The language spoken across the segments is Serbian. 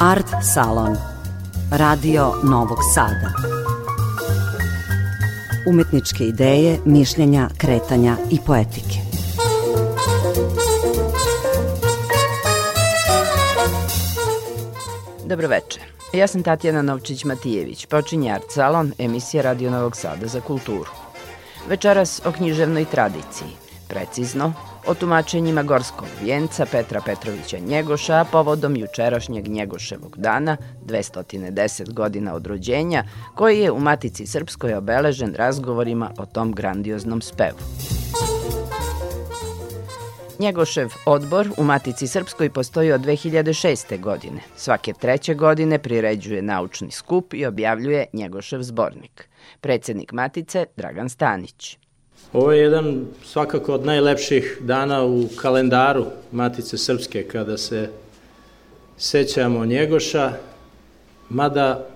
Art Salon Radio Novog Sada Umetničke ideje, mišljenja, kretanja i poetike Dobroveče. Ja sam Tatjana Novčić-Matijević. Počinje Art Salon, emisija Radio Novog Sada za kulturu. Večeras o književnoj tradiciji. Precizno, o tumačenjima Gorskog vijenca Petra Petrovića Njegoša, povodom jučerašnjeg Njegoševog dana, 210 godina od rođenja, koji je u Matici Srpskoj obeležen razgovorima o tom grandioznom spevu. Njegošev odbor u Matici Srpskoj postoji od 2006. godine. Svake treće godine priređuje naučni skup i objavljuje Njegošev zbornik. Predsednik Matice Dragan Stanić. Ovo je jedan svakako od najlepših dana u kalendaru Matice Srpske kada se sećamo Njegoša, mada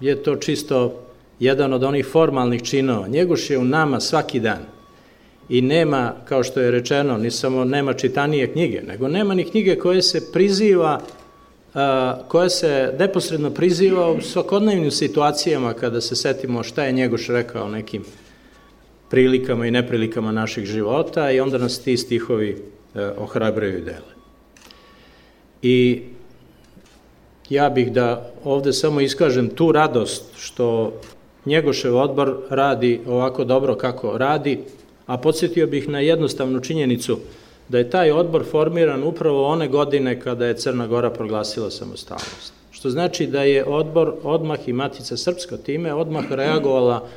je to čisto jedan od onih formalnih činova. Njegoš je u nama svaki dan i nema, kao što je rečeno, ni samo nema čitanije knjige, nego nema ni knjige koje se priziva koja se neposredno priziva u svakodnevnim situacijama kada se setimo šta je Njegoš rekao nekim prilikama i neprilikama naših života i onda nas ti stihovi e, ohrabraju i dele. I ja bih da ovde samo iskažem tu radost što Njegošev odbor radi ovako dobro kako radi, a podsjetio bih na jednostavnu činjenicu da je taj odbor formiran upravo one godine kada je Crna Gora proglasila samostalnost. Što znači da je odbor odmah i Matica Srpska time odmah reagovala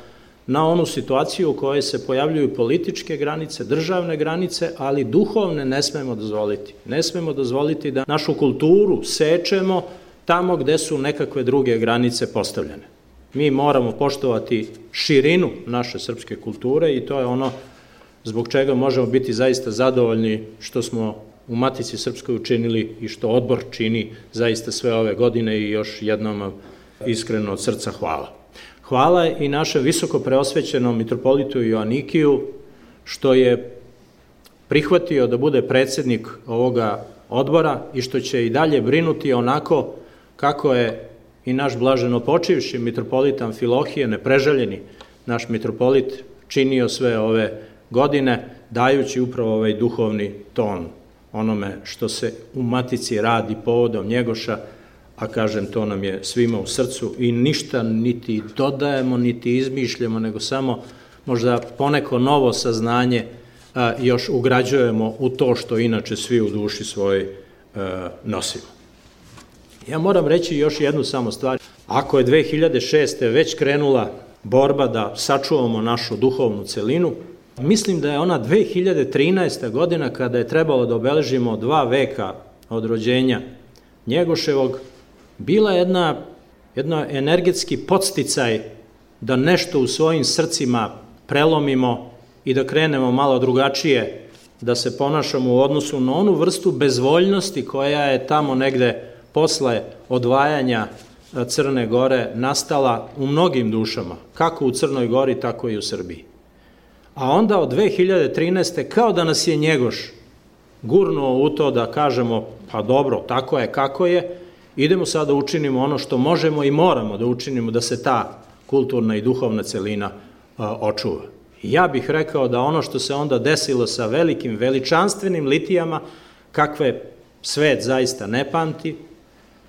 na onu situaciju u kojoj se pojavljuju političke granice, državne granice, ali duhovne ne smemo dozvoliti. Ne smemo dozvoliti da našu kulturu sečemo tamo gde su nekakve druge granice postavljene. Mi moramo poštovati širinu naše srpske kulture i to je ono zbog čega možemo biti zaista zadovoljni što smo u Matici Srpskoj učinili i što odbor čini zaista sve ove godine i još jednom iskreno od srca hvala. Hvala i našem visoko preosvećenom mitropolitu Joannikiju što je prihvatio da bude predsednik ovoga odbora i što će i dalje brinuti onako kako je i naš blaženo počivši mitropolit Amfilohije, neprežaljeni naš mitropolit, činio sve ove godine, dajući upravo ovaj duhovni ton onome što se u Matici radi povodom Njegoša, a kažem, to nam je svima u srcu i ništa niti dodajemo, niti izmišljamo, nego samo možda poneko novo saznanje a, još ugrađujemo u to što inače svi u duši svoj a, nosimo. Ja moram reći još jednu samo stvar. Ako je 2006. već krenula borba da sačuvamo našu duhovnu celinu, mislim da je ona 2013. godina kada je trebalo da obeležimo dva veka od rođenja Njegoševog, bila jedna, jedna energetski podsticaj da nešto u svojim srcima prelomimo i da krenemo malo drugačije, da se ponašamo u odnosu na onu vrstu bezvoljnosti koja je tamo negde posle odvajanja e, Crne Gore nastala u mnogim dušama, kako u Crnoj Gori, tako i u Srbiji. A onda od 2013. kao da nas je Njegoš gurnuo u to da kažemo, pa dobro, tako je kako je, idemo sad da učinimo ono što možemo i moramo da učinimo da se ta kulturna i duhovna celina očuva. Ja bih rekao da ono što se onda desilo sa velikim, veličanstvenim litijama, kakve svet zaista ne pamti,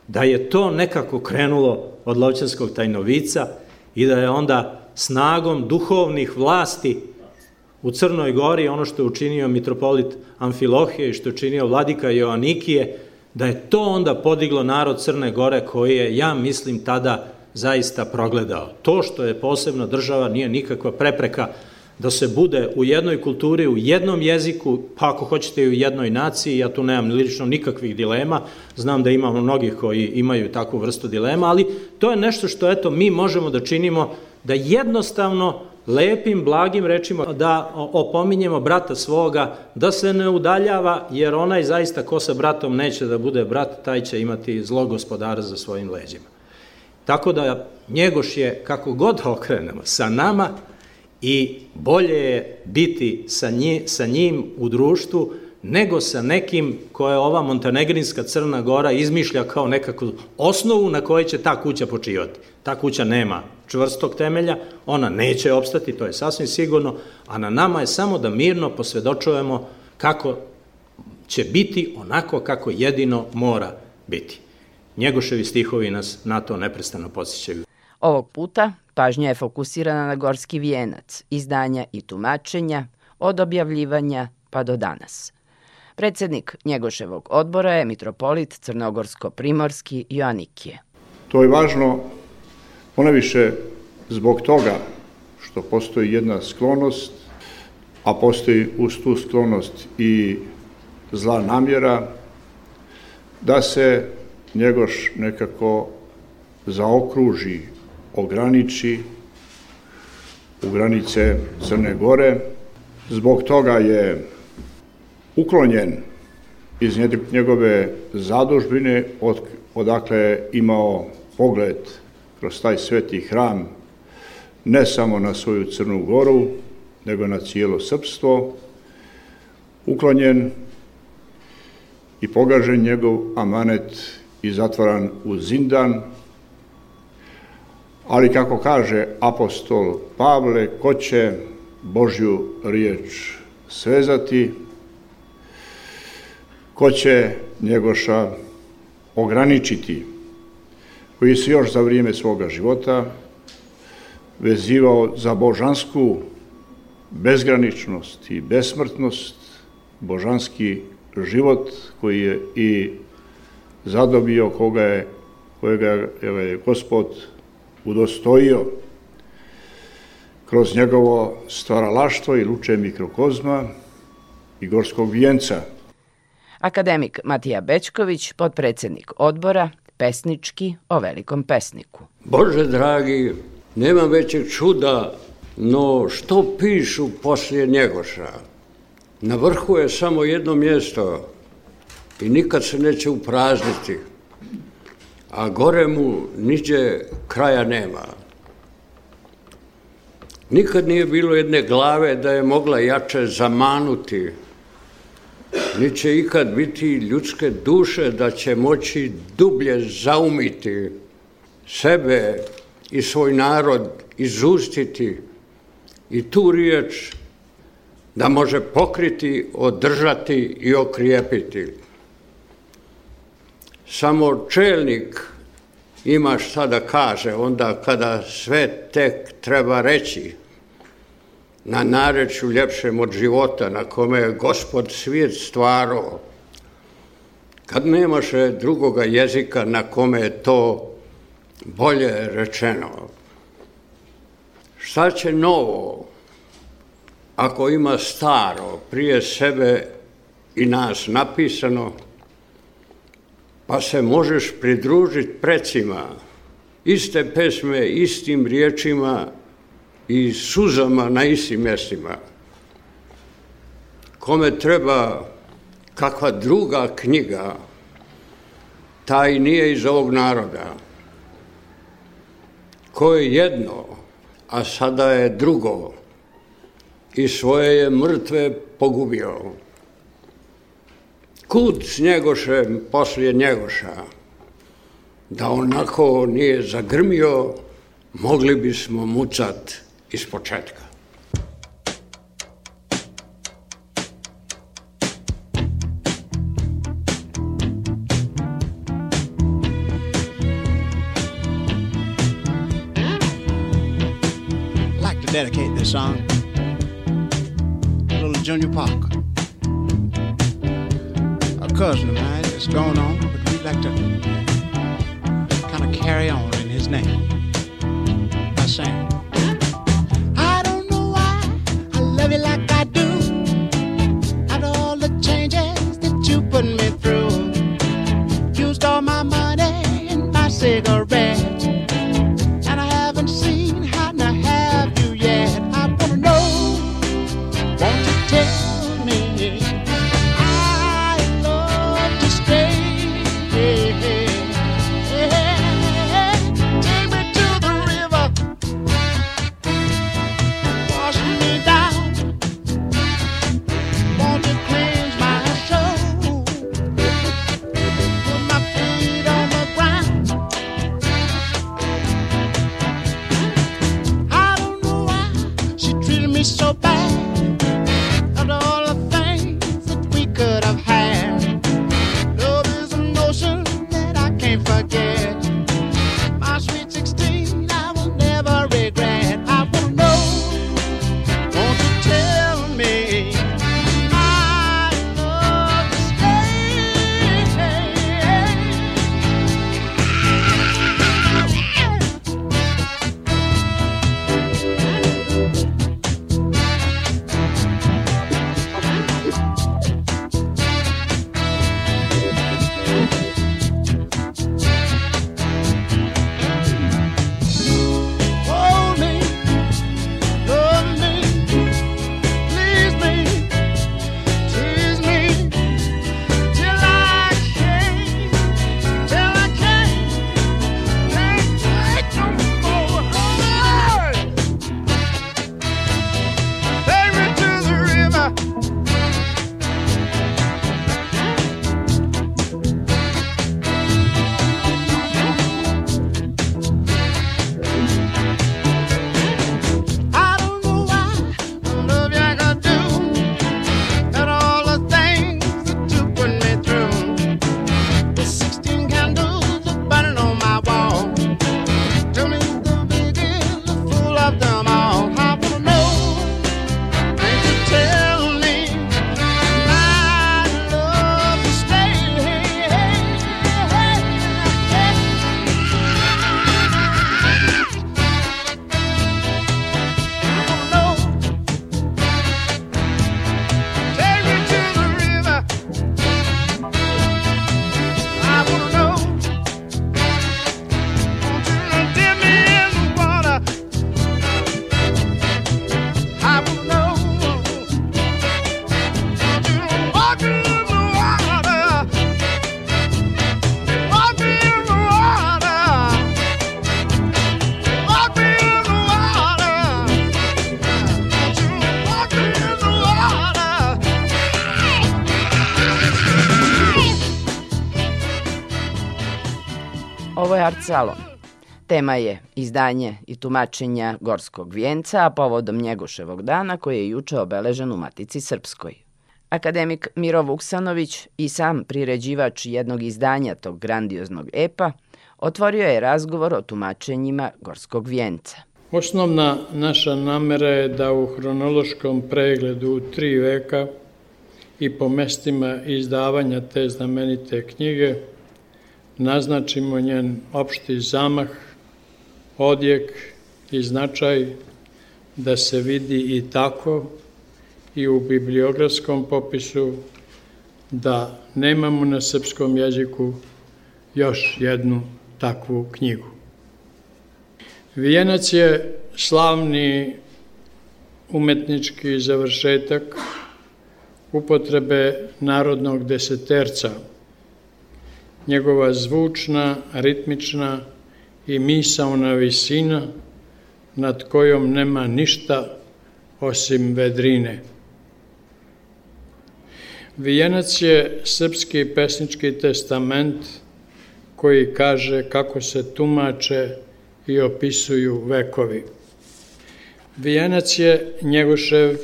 da je to nekako krenulo od Lovćanskog tajnovica i da je onda snagom duhovnih vlasti u Crnoj Gori ono što je učinio mitropolit Amfilohije i što je učinio vladika Joanikije, da je to onda podiglo narod Crne Gore koji je, ja mislim, tada zaista progledao. To što je posebno država nije nikakva prepreka da se bude u jednoj kulturi, u jednom jeziku, pa ako hoćete i u jednoj naciji, ja tu nemam lično nikakvih dilema, znam da imamo mnogih koji imaju takvu vrstu dilema, ali to je nešto što eto mi možemo da činimo da jednostavno lepim, blagim rečima da opominjemo brata svoga, da se ne udaljava, jer onaj zaista ko sa bratom neće da bude brat, taj će imati zlo gospodara za svojim leđima. Tako da Njegoš je, kako god okrenemo, sa nama i bolje je biti sa, nje, sa njim u društvu nego sa nekim koje ova montenegrinska Crna Gora izmišlja kao nekakvu osnovu na kojoj će ta kuća počivati. Ta kuća nema čvrstog temelja, ona neće opstati, to je sasvim sigurno, a na nama je samo da mirno posvedočujemo kako će biti onako kako jedino mora biti. Njegoševi stihovi nas na to neprestano posjećaju. Ovog puta pažnja je fokusirana na Gorski vijenac, izdanja i tumačenja, od objavljivanja pa do danas. Predsednik Njegoševog odbora je mitropolit Crnogorsko-Primorski Joanikije. To je važno poneviše zbog toga što postoji jedna sklonost, a postoji uz tu sklonost i zla namjera, da se Njegoš nekako zaokruži, ograniči u granice Crne Gore. Zbog toga je uklonjen iz njegove zadužbine, od, odakle je imao pogled kroz taj sveti hram, ne samo na svoju Crnu Goru, nego na cijelo srpstvo, uklonjen i pogažen njegov amanet i zatvoran u zindan, ali kako kaže apostol Pavle, ko će Božju riječ svezati, ko će Njegoša ograničiti, koji se još za vrijeme svoga života vezivao za božansku bezgraničnost i besmrtnost, božanski život koji je i zadobio koga je, kojega je gospod udostojio kroz njegovo stvaralaštvo i luče mikrokozma i gorskog vijenca. Akademik Matija Bečković, podpredsednik odbora, pesnički o velikom pesniku. Bože dragi, nema većeg čuda, no što pišu poslije Njegoša? Na vrhu je samo jedno mjesto i nikad se neće uprazniti, a gore mu niđe kraja nema. Nikad nije bilo jedne glave da je mogla jače zamanuti, ni će ikad biti ljudske duše da će moći dublje zaumiti sebe i svoj narod izustiti i tu riječ da može pokriti, održati i okrijepiti. Samo čelnik ima šta da kaže onda kada sve tek treba reći na nareću ljepšem od života na kome je gospod svijet stvarao. Kad nemaše drugoga jezika na kome je to bolje rečeno. Šta će novo ako ima staro prije sebe i nas napisano, pa se možeš pridružiti precima iste pesme, istim riječima i suzama na istim mjestima. Kome treba kakva druga knjiga, taj nije iz ovog naroda. Ko je jedno, a sada je drugo, i svoje je mrtve pogubio kud s Njegošem poslije Njegoša, da onako nije zagrmio, mogli bismo mucat iz početka. like to dedicate this song to little Junior Parker. A cousin of mine that's gone on, but we'd like to kind of carry on in his name by saying, so bad. Salon. Tema je izdanje i tumačenja Gorskog vijenca, a povodom Njegoševog dana koji je juče obeležen u Matici Srpskoj. Akademik Miro Vuksanović i sam priređivač jednog izdanja tog grandioznog epa otvorio je razgovor o tumačenjima Gorskog vijenca. Osnovna naša namera je da u hronološkom pregledu tri veka i po mestima izdavanja te znamenite knjige naznačimo njen opšti zamah, odjek i značaj da se vidi i tako i u bibliografskom popisu da nemamo na srpskom jeziku još jednu takvu knjigu. Vijenac je slavni umetnički završetak upotrebe narodnog deseterca – njegova zvučna, ritmična i misauna visina nad kojom nema ništa osim vedrine. Vijenac je srpski pesnički testament koji kaže kako se tumače i opisuju vekovi. Vijenac je Njegošev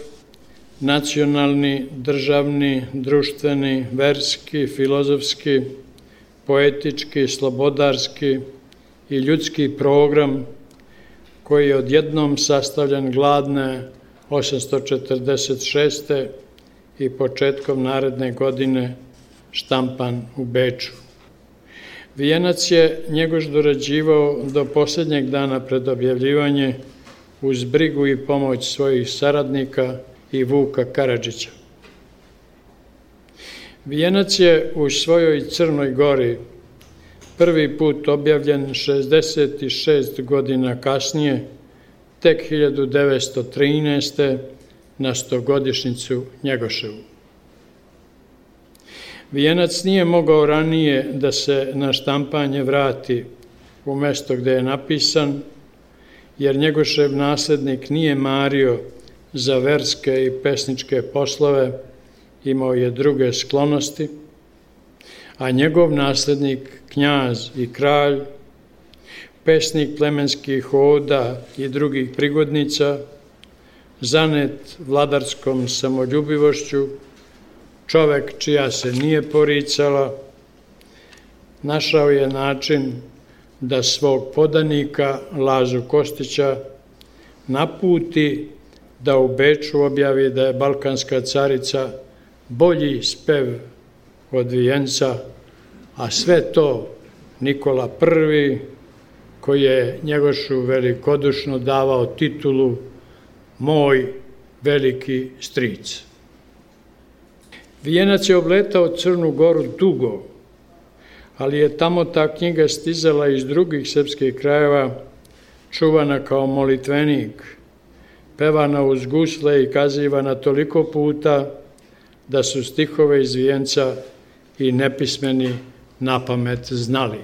nacionalni, državni, društveni, verski, filozofski, poetički, slobodarski i ljudski program koji je odjednom sastavljen gladne 846. i početkom naredne godine štampan u Beču. Vijenac je njegoš dorađivao do posljednjeg dana pred objavljivanje uz brigu i pomoć svojih saradnika i Vuka Karadžića. Vijenac je u svojoj Crnoj gori prvi put objavljen 66 godina kasnije, tek 1913. na stogodišnicu Njegoševu. Vijenac nije mogao ranije da se na štampanje vrati u mesto gde je napisan, jer Njegošev naslednik nije mario za verske i pesničke poslove, imao je druge sklonosti, a njegov naslednik, knjaz i kralj, pesnik plemenskih hoda i drugih prigodnica, zanet vladarskom samoljubivošću, čovek čija se nije poricala, našao je način da svog podanika Lazu Kostića naputi da u Beču objavi da je balkanska carica bolji spev od vijenca, a sve to Nikola I, koji je Njegošu velikodušno davao titulu Moj veliki stric. Vijenac je obletao Crnu Goru dugo, ali je tamo ta knjiga stizala iz drugih srpskih krajeva, čuvana kao molitvenik, pevana uz gusle i kazivana toliko puta da su stihove iz vijenca i nepismeni na pamet znali.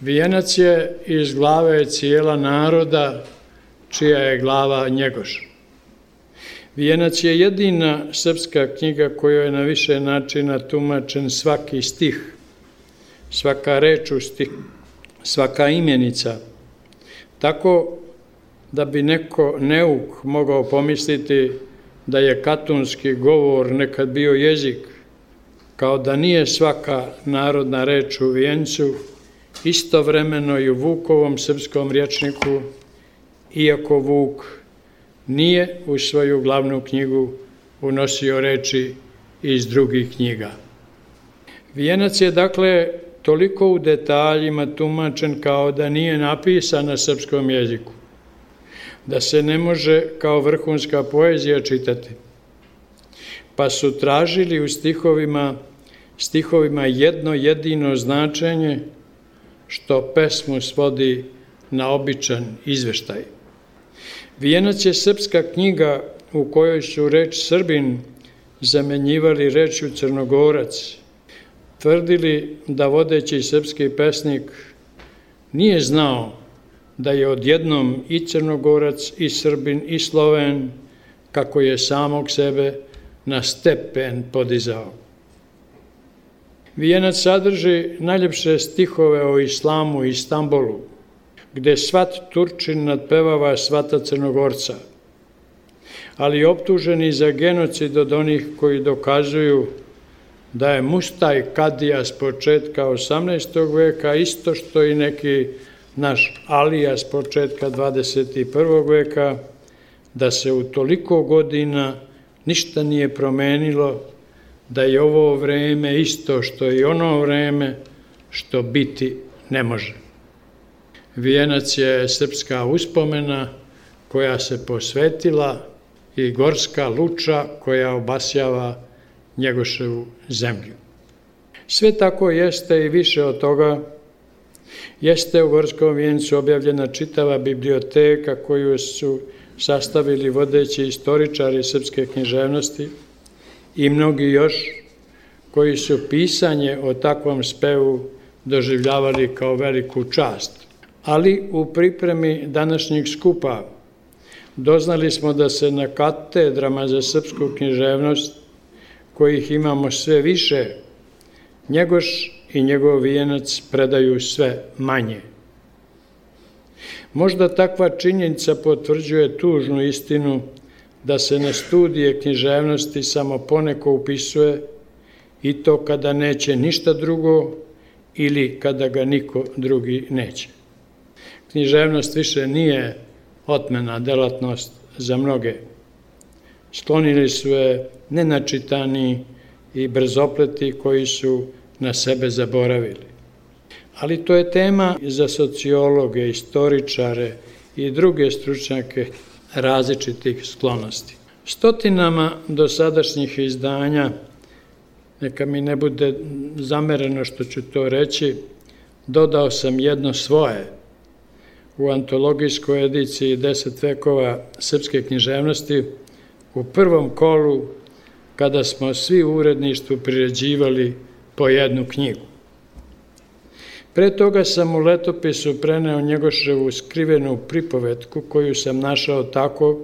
Vijenac je iz glave cijela naroda, čija je glava njegoš. Vijenac je jedina srpska knjiga koja je na više načina tumačen svaki stih, svaka reč u stih, svaka imenica, tako da bi neko neuk mogao pomisliti da je katunski govor nekad bio jezik, kao da nije svaka narodna reč u vijencu, istovremeno i u Vukovom srpskom rječniku, iako Vuk nije u svoju glavnu knjigu unosio reči iz drugih knjiga. Vijenac je dakle toliko u detaljima tumačen kao da nije napisan na srpskom jeziku, da se ne može kao vrhunska poezija čitati. Pa su tražili u stihovima, stihovima jedno jedino značenje što pesmu svodi na običan izveštaj. Vijenac je srpska knjiga u kojoj su reč Srbin zamenjivali rečju Crnogorac, tvrdili da vodeći srpski pesnik nije znao da je odjednom i Crnogorac, i Srbin, i Sloven, kako je samog sebe na stepen podizao. Vijenac sadrži najljepše stihove o islamu i Istanbulu, gde svat Turčin nadpevava svata Crnogorca, ali optuženi za genocid od onih koji dokazuju da je Mustaj Kadija s početka 18. veka isto što i neki naš Alija s početka 21. veka, da se u toliko godina ništa nije promenilo, da je ovo vreme isto što i ono vreme što biti ne može. Vijenac je srpska uspomena koja se posvetila i gorska luča koja obasjava njegoševu zemlju. Sve tako jeste i više od toga jeste u Gorskom vijencu objavljena čitava biblioteka koju su sastavili vodeći istoričari srpske književnosti i mnogi još koji su pisanje o takvom spevu doživljavali kao veliku čast. Ali u pripremi današnjih skupa doznali smo da se na katedrama za srpsku književnost, kojih imamo sve više, njegoš i njegov vijenac predaju sve manje. Možda takva činjenica potvrđuje tužnu istinu da se na studije književnosti samo poneko upisuje i to kada neće ništa drugo ili kada ga niko drugi neće. Književnost više nije otmena delatnost za mnoge. Sklonili su je nenačitani i brzopleti koji su na sebe zaboravili. Ali to je tema za sociologe, istoričare i druge stručnjake različitih sklonosti. Stotinama dosadašnjih izdanja, neka mi ne bude zamereno što ću to reći, dodao sam jedno svoje u antologijskoj ediciji deset vekova srpske književnosti u prvom kolu kada smo svi u uredništvu priređivali po jednu knjigu. Pre toga sam u letopisu preneo Njegoševu skrivenu pripovetku koju sam našao tako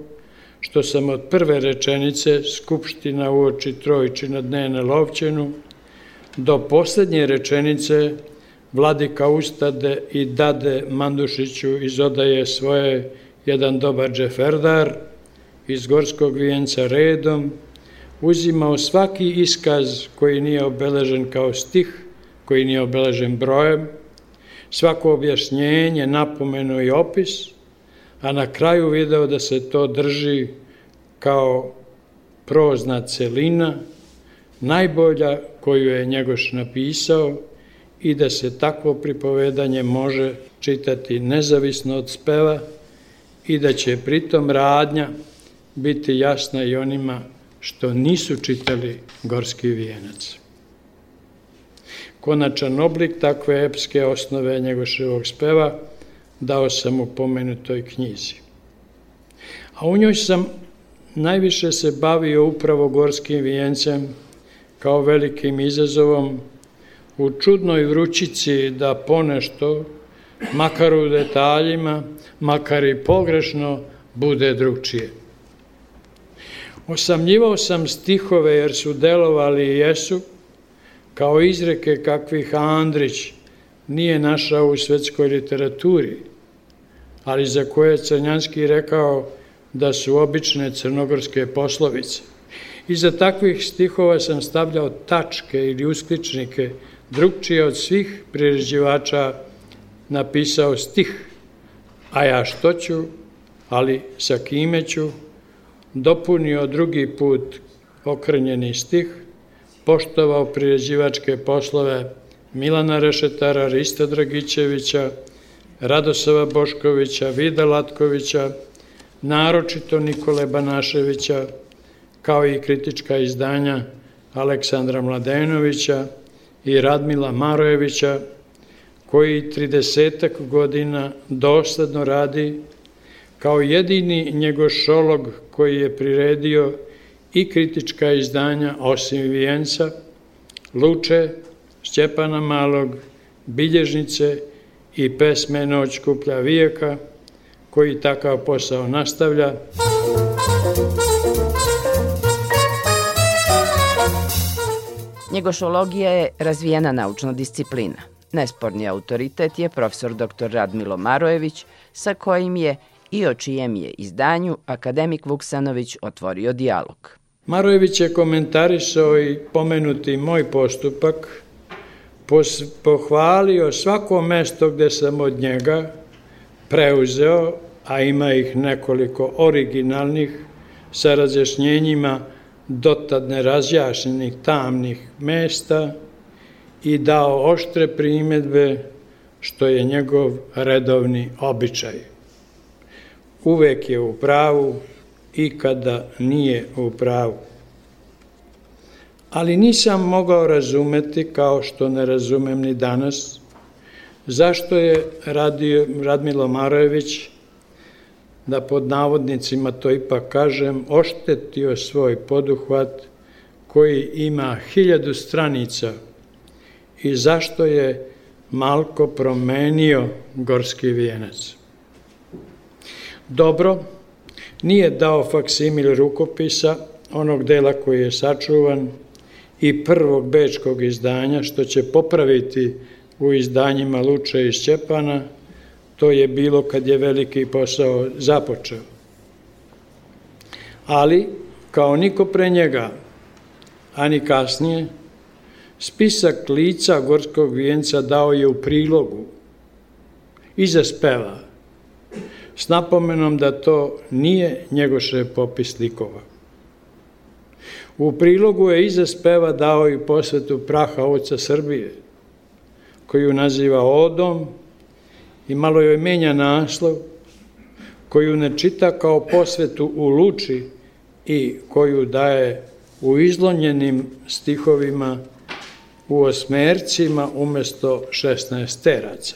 što sam od prve rečenice Skupština u oči Trojičina dne lovčenu do poslednje rečenice Vladika ustade i dade Mandušiću iz odaje svoje jedan dobar džeferdar iz Gorskog vijenca redom, uzimao svaki iskaz koji nije obeležen kao stih, koji nije obeležen brojem, svako objašnjenje, napomenu i opis, a na kraju video da se to drži kao prozna celina, najbolja koju je Njegoš napisao i da se takvo pripovedanje može čitati nezavisno od speva i da će pritom radnja biti jasna i onima što nisu čitali Gorski vijenac. Konačan oblik takve epske osnove Njegoševog speva dao sam u pomenutoj knjizi. A u njoj sam najviše se bavio upravo Gorskim vijencem kao velikim izazovom u čudnoj vrućici da ponešto, makar u detaljima, makar i pogrešno, bude drugčije. Osamljivao sam stihove jer su delovali i jesu, kao izreke kakvih Andrić nije našao u svetskoj literaturi, ali za koje Crnjanski rekao da su obične crnogorske poslovice. Iza takvih stihova sam stavljao tačke ili uskličnike, drugčije od svih priređivača napisao stih, a ja što ću, ali sa kime ću, dopunio drugi put okrenjeni stih, poštovao priređivačke poslove Milana Rešetara, Rista Dragićevića, Radosava Boškovića, Vida Latkovića, naročito Nikole Banaševića, kao i kritička izdanja Aleksandra Mladenovića i Radmila Marojevića, koji 30 godina dosledno radi kao jedini njegošolog koji je priredio i kritička izdanja osim Vijenca, Luče, Stjepana Malog, Bilježnice i pesme Noć kuplja vijeka, koji takav posao nastavlja. Njegošologija je razvijena naučna disciplina. Nesporni autoritet je profesor dr. Radmilo Marojević, sa kojim je i o čijem je izdanju akademik Vuksanović otvorio dijalog. Marojević je komentarisao i pomenuti moj postupak, pohvalio svako mesto gde sam od njega preuzeo, a ima ih nekoliko originalnih sa razjašnjenjima dotad nerazjašnjenih tamnih mesta i dao oštre primetbe što je njegov redovni običaj. Uvek je u pravu i kada nije u pravu. Ali nisam mogao razumeti, kao što ne razumem ni danas, zašto je radio, Radmilo Marojević da pod navodnicima to ipak kažem, oštetio svoj poduhvat koji ima hiljadu stranica i zašto je malko promenio Gorski vijenac. Dobro, nije dao faksimil rukopisa, onog dela koji je sačuvan, i prvog bečkog izdanja, što će popraviti u izdanjima Luče i Šćepana, To je bilo kad je veliki posao započeo. Ali, kao niko pre njega, ani kasnije, spisak lica Gorskog vijenca dao je u prilogu. Iza speva, s napomenom da to nije njegoše popis likova. U prilogu je iza speva dao i posvetu praha oca Srbije, koju naziva Odom, i malo joj menja naslov, koju ne čita kao posvetu u luči i koju daje u izlonjenim stihovima u osmercima umesto 16 teraca.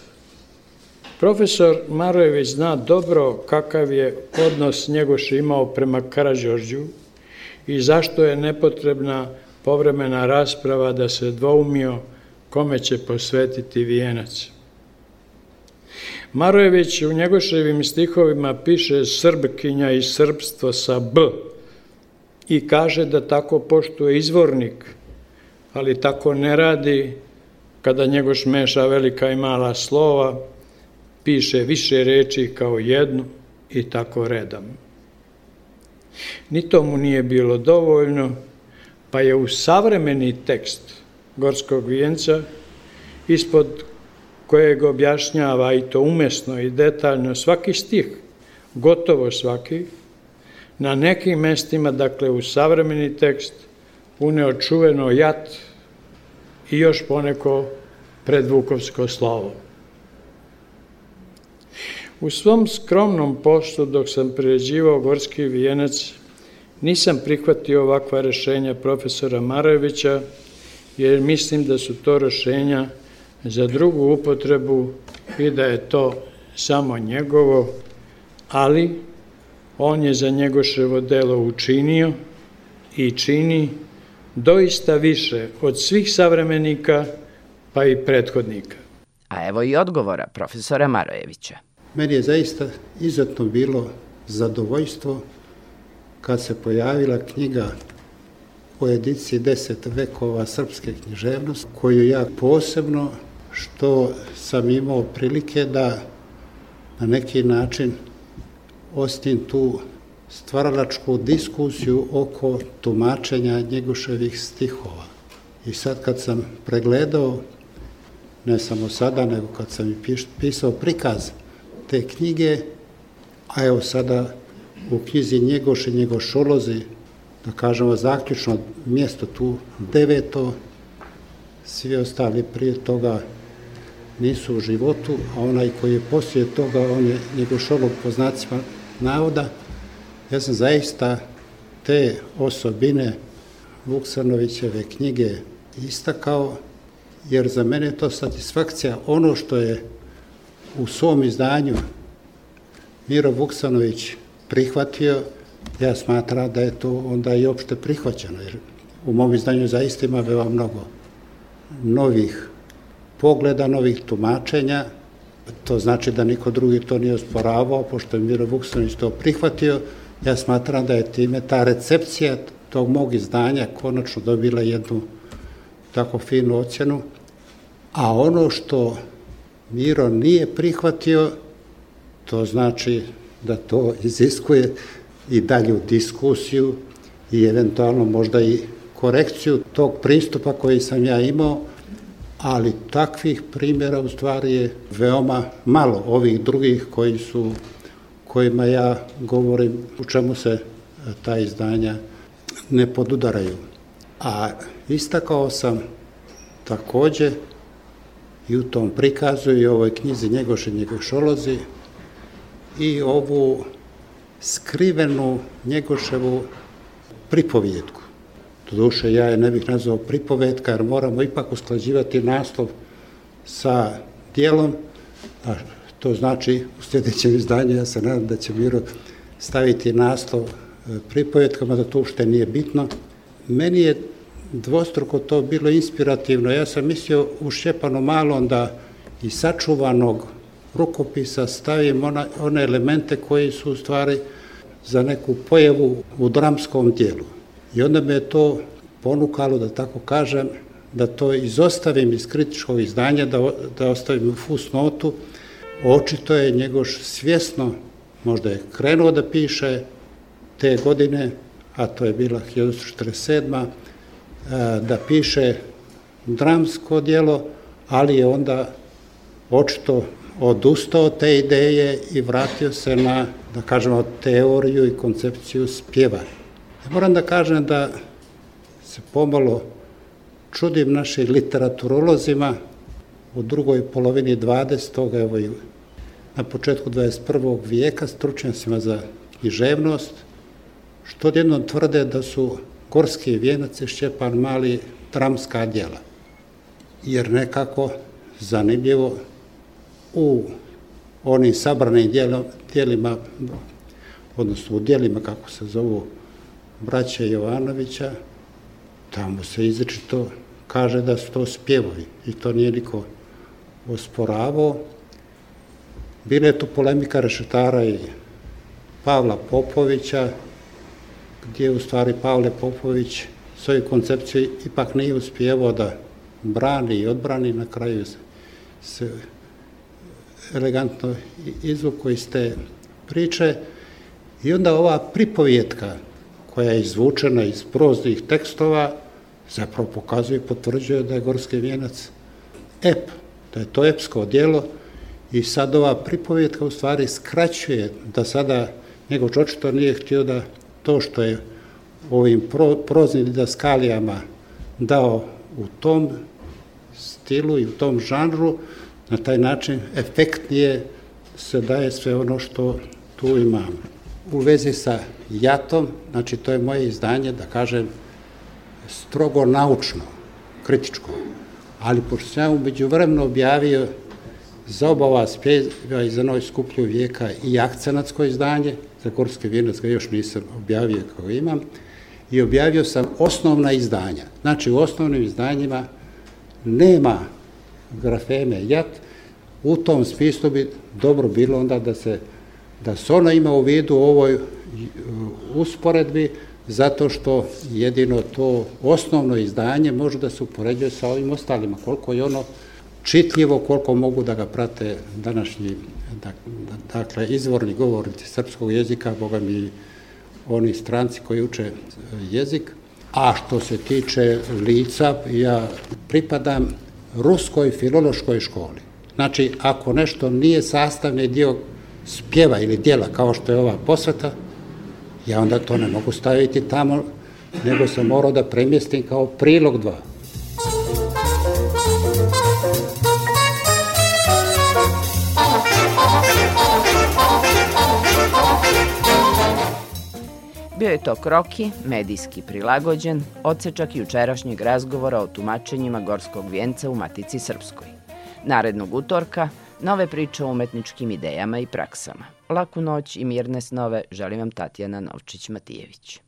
Profesor Marojević zna dobro kakav je odnos Njegoš imao prema Karadžorđu i zašto je nepotrebna povremena rasprava da se dvoumio kome će posvetiti vijenac. Marojević u njegoševim stihovima piše srbkinja i srpstvo sa B i kaže da tako poštuje izvornik, ali tako ne radi kada njegoš meša velika i mala slova, piše više reči kao jednu i tako redam. Ni to mu nije bilo dovoljno, pa je u savremeni tekst Gorskog vijenca, ispod kojeg objašnjava i to umesno i detaljno svaki stih, gotovo svaki, na nekim mestima, dakle u savremeni tekst, uneo čuveno jat i još poneko predvukovsko slovo. U svom skromnom poštu dok sam priređivao Gorski vijenac nisam prihvatio ovakva rešenja profesora Marajevića jer mislim da su to rešenja za drugu upotrebu i da je to samo njegovo, ali on je za njegoševo delo učinio i čini doista više od svih savremenika pa i prethodnika. A evo i odgovora profesora Marojevića. Meni je zaista izuzetno bilo zadovoljstvo kad se pojavila knjiga u ediciji 10 vekova srpske književnosti, koju ja posebno što sam imao prilike da na neki način ostim tu stvaralačku diskusiju oko tumačenja njegoševih stihova. I sad kad sam pregledao, ne samo sada, nego kad sam i pisao prikaz te knjige, a evo sada u knjizi Njegoš i Njegošolozi, da kažemo zaključno mjesto tu deveto, svi ostali prije toga nisu u životu, a onaj koji je poslije toga, on je Njegošolog po znacima navoda, ja sam zaista te osobine Vuksanovićeve knjige istakao, jer za mene je to satisfakcija ono što je u svom izdanju Miro Vuksanović prihvatio, ja smatram da je to onda i opšte prihvaćeno, jer u mom izdanju zaista ima veoma mnogo novih pogleda, novih tumačenja, to znači da niko drugi to nije osporavao, pošto je Miro Vuksanović to prihvatio, ja smatram da je time ta recepcija tog mog izdanja konačno dobila jednu tako finu ocjenu, a ono što Miro nije prihvatio, to znači da to iziskuje i dalju diskusiju i eventualno možda i korekciju tog pristupa koji sam ja imao, ali takvih primjera u stvari je veoma malo ovih drugih koji su kojima ja govorim u čemu se ta izdanja ne podudaraju. A istakao sam takođe i u tom prikazu i ovoj knjizi Njegoše Njegošolozi i ovu skrivenu Njegoševu pripovjetku. Doduše, ja je ne bih nazvao pripovetka, jer moramo ipak usklađivati naslov sa dijelom, a to znači u sljedećem izdanju, ja se nadam da će Miro staviti naslov pripovetkama, da to ušte nije bitno. Meni je dvostruko to bilo inspirativno. Ja sam mislio u Šćepanu malom da i sačuvanog rukopisa stavim ona, one elemente koji su u stvari za neku pojavu u dramskom dijelu. I onda me je to ponukalo, da tako kažem, da to izostavim iz kritičkog izdanja, da, da ostavim fusnotu. Očito je njegoš svjesno, možda je krenuo da piše te godine, a to je bila 1947 da piše dramsko dijelo, ali je onda očito odustao te ideje i vratio se na, da kažemo, teoriju i koncepciju spjeva. Ja moram da kažem da se pomalo čudim našim literaturolozima u drugoj polovini 20. evo i na početku 21. vijeka stručnjacima za književnost, što odjednom tvrde da su Gorski vijenac i Šćepan Mali dramska djela. Jer nekako zanimljivo u onim sabranim djelima, odnosno u djelima kako se zovu braće Jovanovića, tamo se izrečito kaže da su to spjevovi i to nije niko osporavao. Bila je tu polemika Rešetara i Pavla Popovića, gdje u stvari Pavle Popović svoju koncepciju ipak nije uspjevao da brani i odbrani, na kraju se, elegantno izvuko iz te priče. I onda ova pripovjetka koja je izvučena iz proznih tekstova zapravo pokazuje i potvrđuje da je Gorski vijenac ep, da je to epsko djelo. I sad ova pripovjetka u stvari skraćuje da sada njegov očito nije htio da to što je ovim pro, proznim didaskalijama dao u tom stilu i u tom žanru, na taj način efektnije se daje sve ono što tu imamo. U vezi sa jatom, znači to je moje izdanje, da kažem, strogo naučno, kritičko, ali pošto sam ja umeđu vremenu objavio za oba ova spjeva i za Noj skuplju vijeka i akcenatsko izdanje, za Gorski vijenac ga još nisam objavio kao imam, i objavio sam osnovna izdanja. Znači u osnovnim izdanjima nema grafeme jat, u tom smislu bi dobro bilo onda da se da se ona ima u vidu u ovoj uh, usporedbi zato što jedino to osnovno izdanje može da se upoređuje sa ovim ostalima, koliko je ono čitljivo, koliko mogu da ga prate današnji dakle, izvorni govornici srpskog jezika, boga mi oni stranci koji uče jezik. A što se tiče lica, ja pripadam ruskoj filološkoj školi. Znači, ako nešto nije sastavni dio spjeva ili dijela kao što je ova posveta, ja onda to ne mogu staviti tamo, nego sam morao da premjestim kao prilog dva. Bio je to kroki, medijski prilagođen, odsečak jučerašnjeg razgovora o tumačenjima Gorskog vijenca u Matici Srpskoj. Narednog utorka, nove priče o umetničkim idejama i praksama. Laku noć i mirne snove želim vam Tatjana Novčić-Matijević.